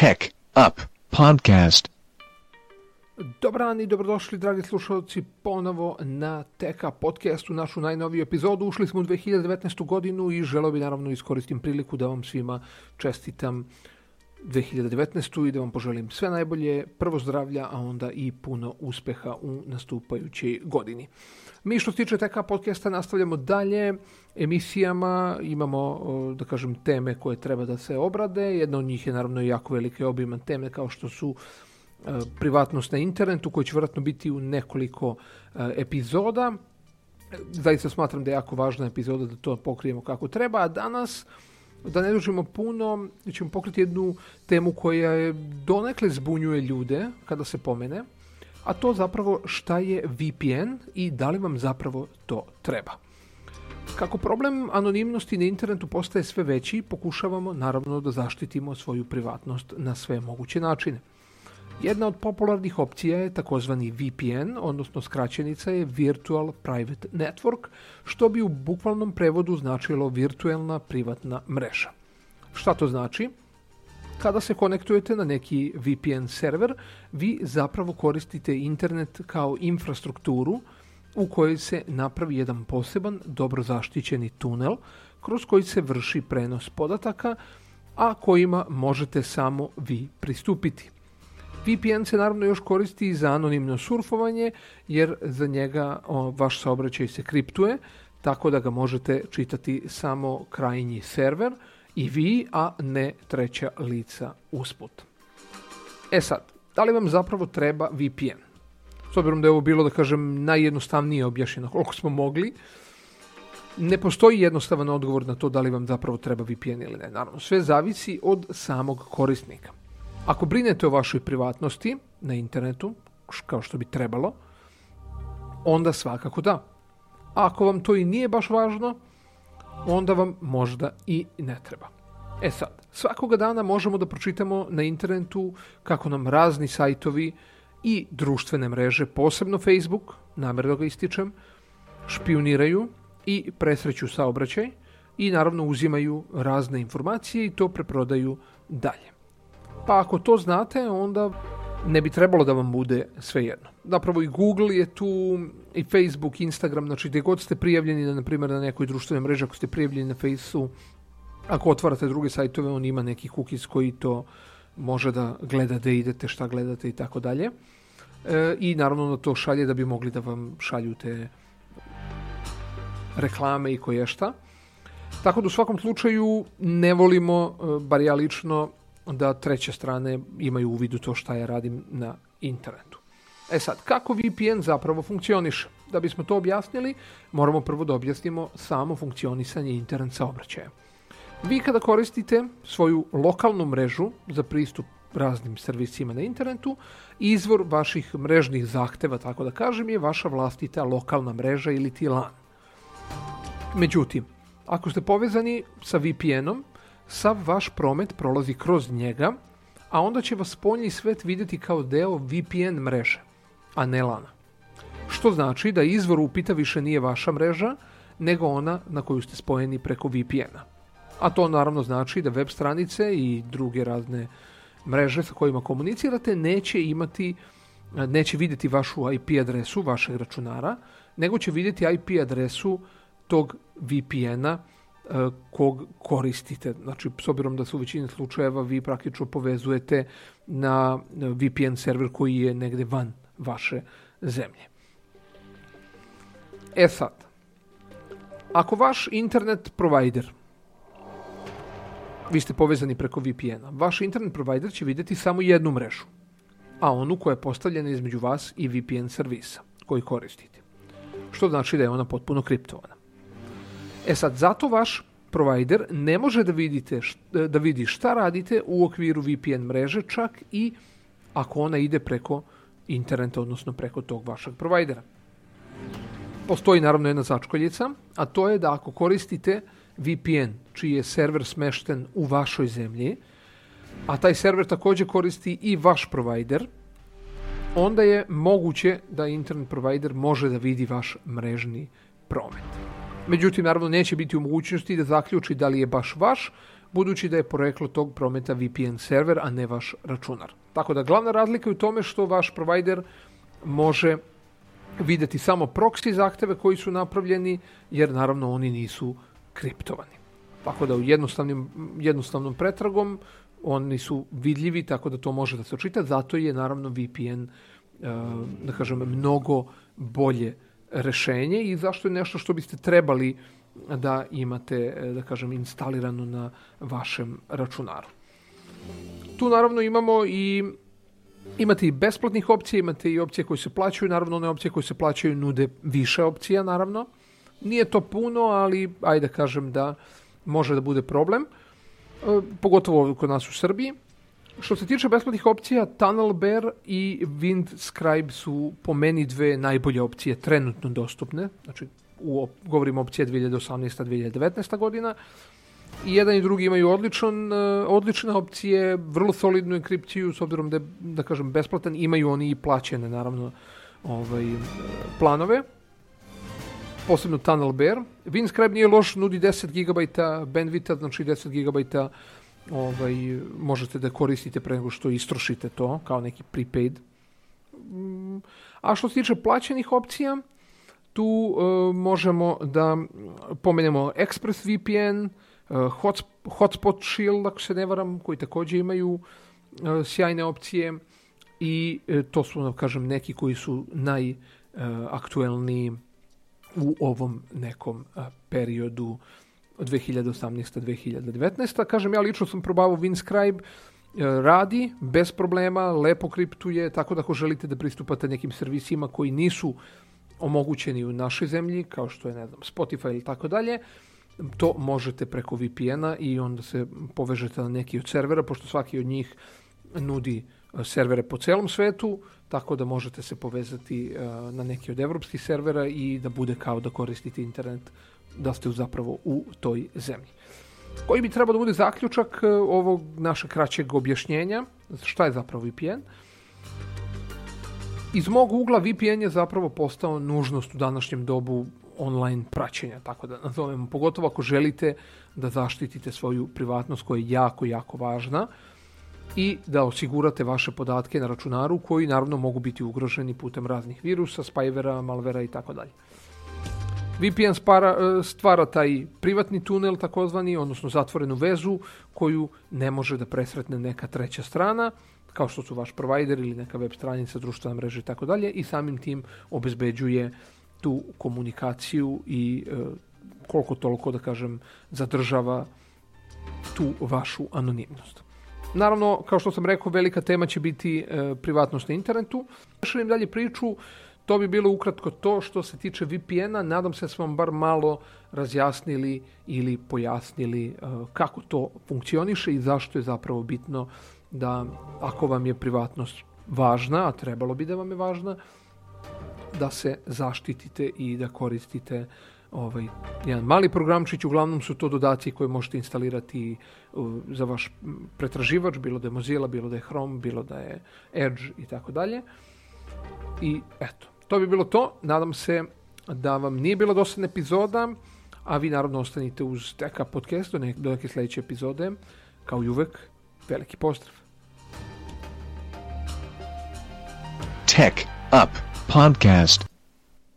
Tech Up Podcast. Dobar dan i dobrodošli, dragi slušalci, ponovo na Teka podcastu, našu najnoviju epizodu. Ušli smo u 2019. godinu i želeo bi naravno iskoristim priliku da vam svima čestitam 2019. i da vam poželim sve najbolje, prvo zdravlja, a onda i puno uspeha u nastupajućoj godini. Mi što se tiče TK podcasta nastavljamo dalje emisijama, imamo da kažem teme koje treba da se obrade, jedna od njih je naravno jako velike obiman teme kao što su e, privatnost na internetu koji će vjerojatno biti u nekoliko e, epizoda. E, zaista smatram da je jako važna epizoda da to pokrijemo kako treba, a danas da ne dužimo puno, ćemo pokriti jednu temu koja je donekle zbunjuje ljude kada se pomene, a to zapravo šta je VPN i da li vam zapravo to treba. Kako problem anonimnosti na internetu postaje sve veći, pokušavamo naravno da zaštitimo svoju privatnost na sve moguće načine. Jedna od popularnih opcija je takozvani VPN, odnosno skraćenica je Virtual Private Network, što bi u bukvalnom prevodu značilo virtuelna privatna mreža. Šta to znači? Kada se konektujete na neki VPN server, vi zapravo koristite internet kao infrastrukturu u kojoj se napravi jedan poseban, dobro zaštićeni tunel kroz koji se vrši prenos podataka, a kojima možete samo vi pristupiti. VPN se naravno još koristi i za anonimno surfovanje, jer za njega o, vaš saobraćaj se kriptuje, tako da ga možete čitati samo krajnji server i vi, a ne treća lica usput. E sad, da li vam zapravo treba VPN? S obzirom da je ovo bilo, da kažem, najjednostavnije objašnjeno koliko smo mogli, ne postoji jednostavan odgovor na to da li vam zapravo treba VPN ili ne. Naravno, sve zavisi od samog korisnika. Ako brinete o vašoj privatnosti na internetu, kao što bi trebalo, onda svakako da. A ako vam to i nije baš važno, onda vam možda i ne treba. E sad, svakoga dana možemo da pročitamo na internetu kako nam razni sajtovi i društvene mreže, posebno Facebook, namerno ga ističem, špioniraju i presreću saobraćaj i naravno uzimaju razne informacije i to preprodaju dalje. Pa ako to znate, onda ne bi trebalo da vam bude svejedno. Napravo i Google je tu, i Facebook, Instagram, znači gdje god ste prijavljeni, na primjer na nekoj društvenoj mreži, ako ste prijavljeni na Faceu, ako otvarate druge sajtove, on ima neki cookies koji to može da gleda da idete, šta gledate i tako dalje. E, I naravno na to šalje da bi mogli da vam šalju te reklame i koje šta. Tako da u svakom slučaju ne volimo, e, bar ja lično, da treće strane imaju uvid u to šta ja radim na internetu. E sad, kako VPN zapravo funkcioniše? Da bismo to objasnili, moramo prvo da objasnimo samo funkcionisanje internet saobraćaja. Vi kada koristite svoju lokalnu mrežu za pristup raznim servisima na internetu, izvor vaših mrežnih zahteva, tako da kažem, je vaša vlastita lokalna mreža ili ti LAN. Međutim, ako ste povezani sa VPN-om, sav vaš promet prolazi kroz njega, a onda će vas spoljni svet videti kao deo VPN mreže, a ne lana. Što znači da izvor upita više nije vaša mreža, nego ona na koju ste spojeni preko VPN-a. A to naravno znači da web stranice i druge razne mreže sa kojima komunicirate neće imati neće videti vašu IP adresu vašeg računara, nego će videti IP adresu tog VPN-a kog koristite. Znači, s obzirom da su u većini slučajeva vi praktično povezujete na VPN server koji je negde van vaše zemlje. E sad, ako vaš internet provider vi ste povezani preko VPN-a. Vaš internet provider će videti samo jednu mrežu, a onu koja je postavljena između vas i VPN servisa koji koristite. Što znači da je ona potpuno kriptovana. E sad, zato vaš provider ne može da, vidite, e, da vidi šta radite u okviru VPN mreže čak i ako ona ide preko interneta, odnosno preko tog vašeg provajdera. Postoji naravno jedna začkoljica, a to je da ako koristite VPN, čiji je server smešten u vašoj zemlji, a taj server takođe koristi i vaš provajder, onda je moguće da internet provajder može da vidi vaš mrežni promet. Međutim, naravno, neće biti u mogućnosti da zaključi da li je baš vaš, budući da je poreklo tog prometa VPN server, a ne vaš računar. Tako da glavna razlika je u tome što vaš provider može videti samo proxy zahteve koji su napravljeni, jer naravno oni nisu kriptovani. Tako da u jednostavnim, jednostavnom pretragom oni su vidljivi, tako da to može da se očita, zato je naravno VPN, eh, da kažem, mnogo bolje rešenje i zašto je nešto što biste trebali da imate, eh, da kažem, instalirano na vašem računaru. Tu naravno imamo i Imate i besplatnih opcija, imate i opcije koje se plaćaju, naravno one opcije koje se plaćaju nude više opcija, naravno. Nije to puno, ali ajde da kažem da može da bude problem, eh, pogotovo kod nas u Srbiji. Što se tiče besplatnih opcija, Tunnel Bear i Windscribe su po meni dve najbolje opcije trenutno dostupne. Znači, u, govorim opcije 2018-2019 godina. I jedan i drugi imaju odličan, eh, odlične opcije, vrlo solidnu enkripciju, s obzirom da je, da kažem, besplatan, imaju oni i plaćene, naravno, ovaj, eh, planove. Posebno Tunnel Bear. Windscribe nije loš, nudi 10 GB bandvita, znači 10 GB ovaj, možete da koristite pre nego što istrošite to, kao neki prepaid. Mm, a što se tiče plaćenih opcija, tu uh, možemo da pomenemo ExpressVPN, uh, e, Hotspot Shield, ako se ne varam, koji takođe imaju uh, sjajne opcije i uh, to su, da kažem, neki koji su najaktuelniji uh, u ovom nekom uh, periodu uh, 2018-2019. Kažem, ja lično sam probavao Winscribe, e, radi bez problema, lepo kriptuje, tako da ako želite da pristupate nekim servisima koji nisu omogućeni u našoj zemlji, kao što je ne znam, Spotify ili tako dalje, to možete preko VPN-a i onda se povežete na neki od servera, pošto svaki od njih nudi e, servere po celom svetu, tako da možete se povezati e, na neki od evropskih servera i da bude kao da koristite internet da ste zapravo u toj zemlji. Koji bi trebao da bude zaključak e, ovog našeg kraćeg objašnjenja, šta je zapravo VPN? Iz mog ugla VPN je zapravo postao nužnost u današnjem dobu online praćenja, tako da nazovemo, pogotovo ako želite da zaštitite svoju privatnost koja je jako, jako važna i da osigurate vaše podatke na računaru koji naravno mogu biti ugroženi putem raznih virusa, spajvera, malvera i tako dalje. VPN spara, e, stvara taj privatni tunel takozvani, odnosno zatvorenu vezu koju ne može da presretne neka treća strana, kao što su vaš provider ili neka web stranica, društvena mreža i tako dalje i samim tim obezbeđuje tu komunikaciju i e, koliko toliko da kažem zadržava tu vašu anonimnost. Naravno, kao što sam rekao, velika tema će biti e, privatnost na internetu. Šelim dalje priču to bi bilo ukratko to što se tiče VPN-a. Nadam se da smo vam bar malo razjasnili ili pojasnili e, kako to funkcioniše i zašto je zapravo bitno da ako vam je privatnost važna, a trebalo bi da vam je važna, da se zaštitite i da koristite ovaj, jedan mali programčić, uglavnom su to dodaci koje možete instalirati e, za vaš pretraživač, bilo da je Mozilla, bilo da je Chrome, bilo da je Edge i tako dalje. I eto, To bi bilo to. Nadam se da vam nije bila dosadna epizoda, a vi naravno ostanite uz TK podcast do, ne, do neke sledeće epizode. Kao i uvek, veliki pozdrav. Tech Up Podcast.